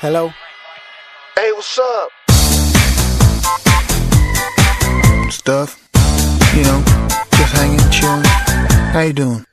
Hello? Hey, what's up? Stuff. You know, just hanging, chilling. How you doing?